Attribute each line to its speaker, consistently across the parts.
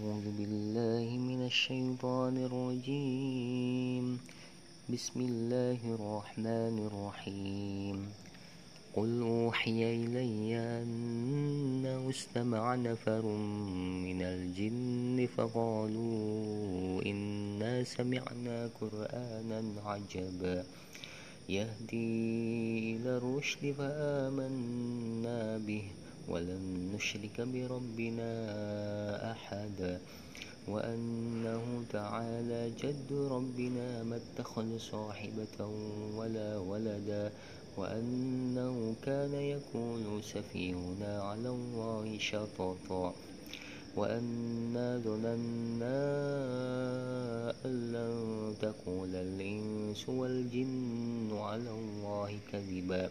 Speaker 1: أعوذ بالله من الشيطان الرجيم. بسم الله الرحمن الرحيم. قل أوحي إلي أنه استمع نفر من الجن فقالوا إنا سمعنا قرآنا عجبا. يهدي إلى الرشد فآمنا به. ولن نشرك بربنا أحدا وأنه تعالى جد ربنا ما اتخذ صاحبة ولا ولدا. وأنه كان يقول سفيهنا على الله شططا. وأنا ظننا أن لن تقول الإنس والجن على الله كذبا.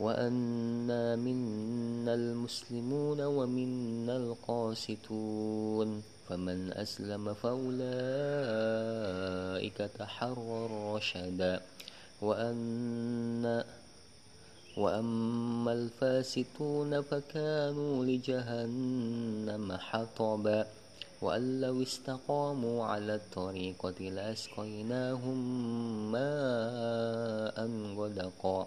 Speaker 1: وأنا منا المسلمون ومنا القاسطون. فمن أسلم فأولئك تحروا رشدا. وأن وأما الفاسقون فكانوا لجهنم حطبا. وأن لو استقاموا على الطريقة لأسقيناهم ماء غدقا.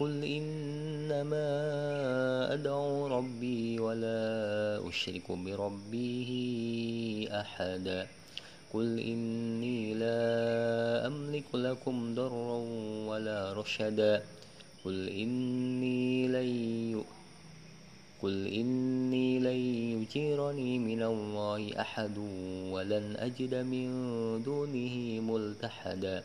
Speaker 1: قل إنما أدعو ربي ولا أشرك بربه أحدا قل إني لا أملك لكم ضرا ولا رشدا. قل إني لن قل إني لن يجيرني من الله أحد ولن أجد من دونه ملتحدا.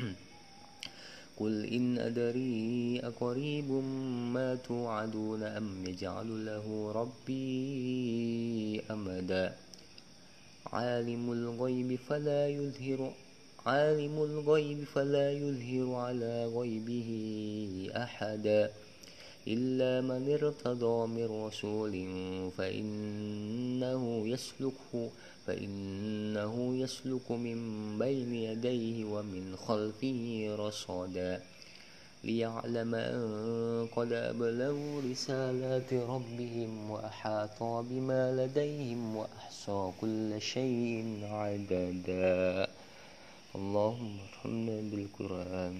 Speaker 1: قل إن أدري أقريب ما توعدون أم يجعل له ربي أمدا عالم الغيب فلا يظهر عالم الغيب فلا يظهر على غيبه أحدا إلا من ارتضى من رسول فإنه يسلكه فإنه يسلك من بين يديه ومن خلفه رصدا ليعلم أن قد أبلغوا رسالات ربهم وأحاط بما لديهم وأحصى كل شيء عددا. اللهم ارحمنا بالقرآن.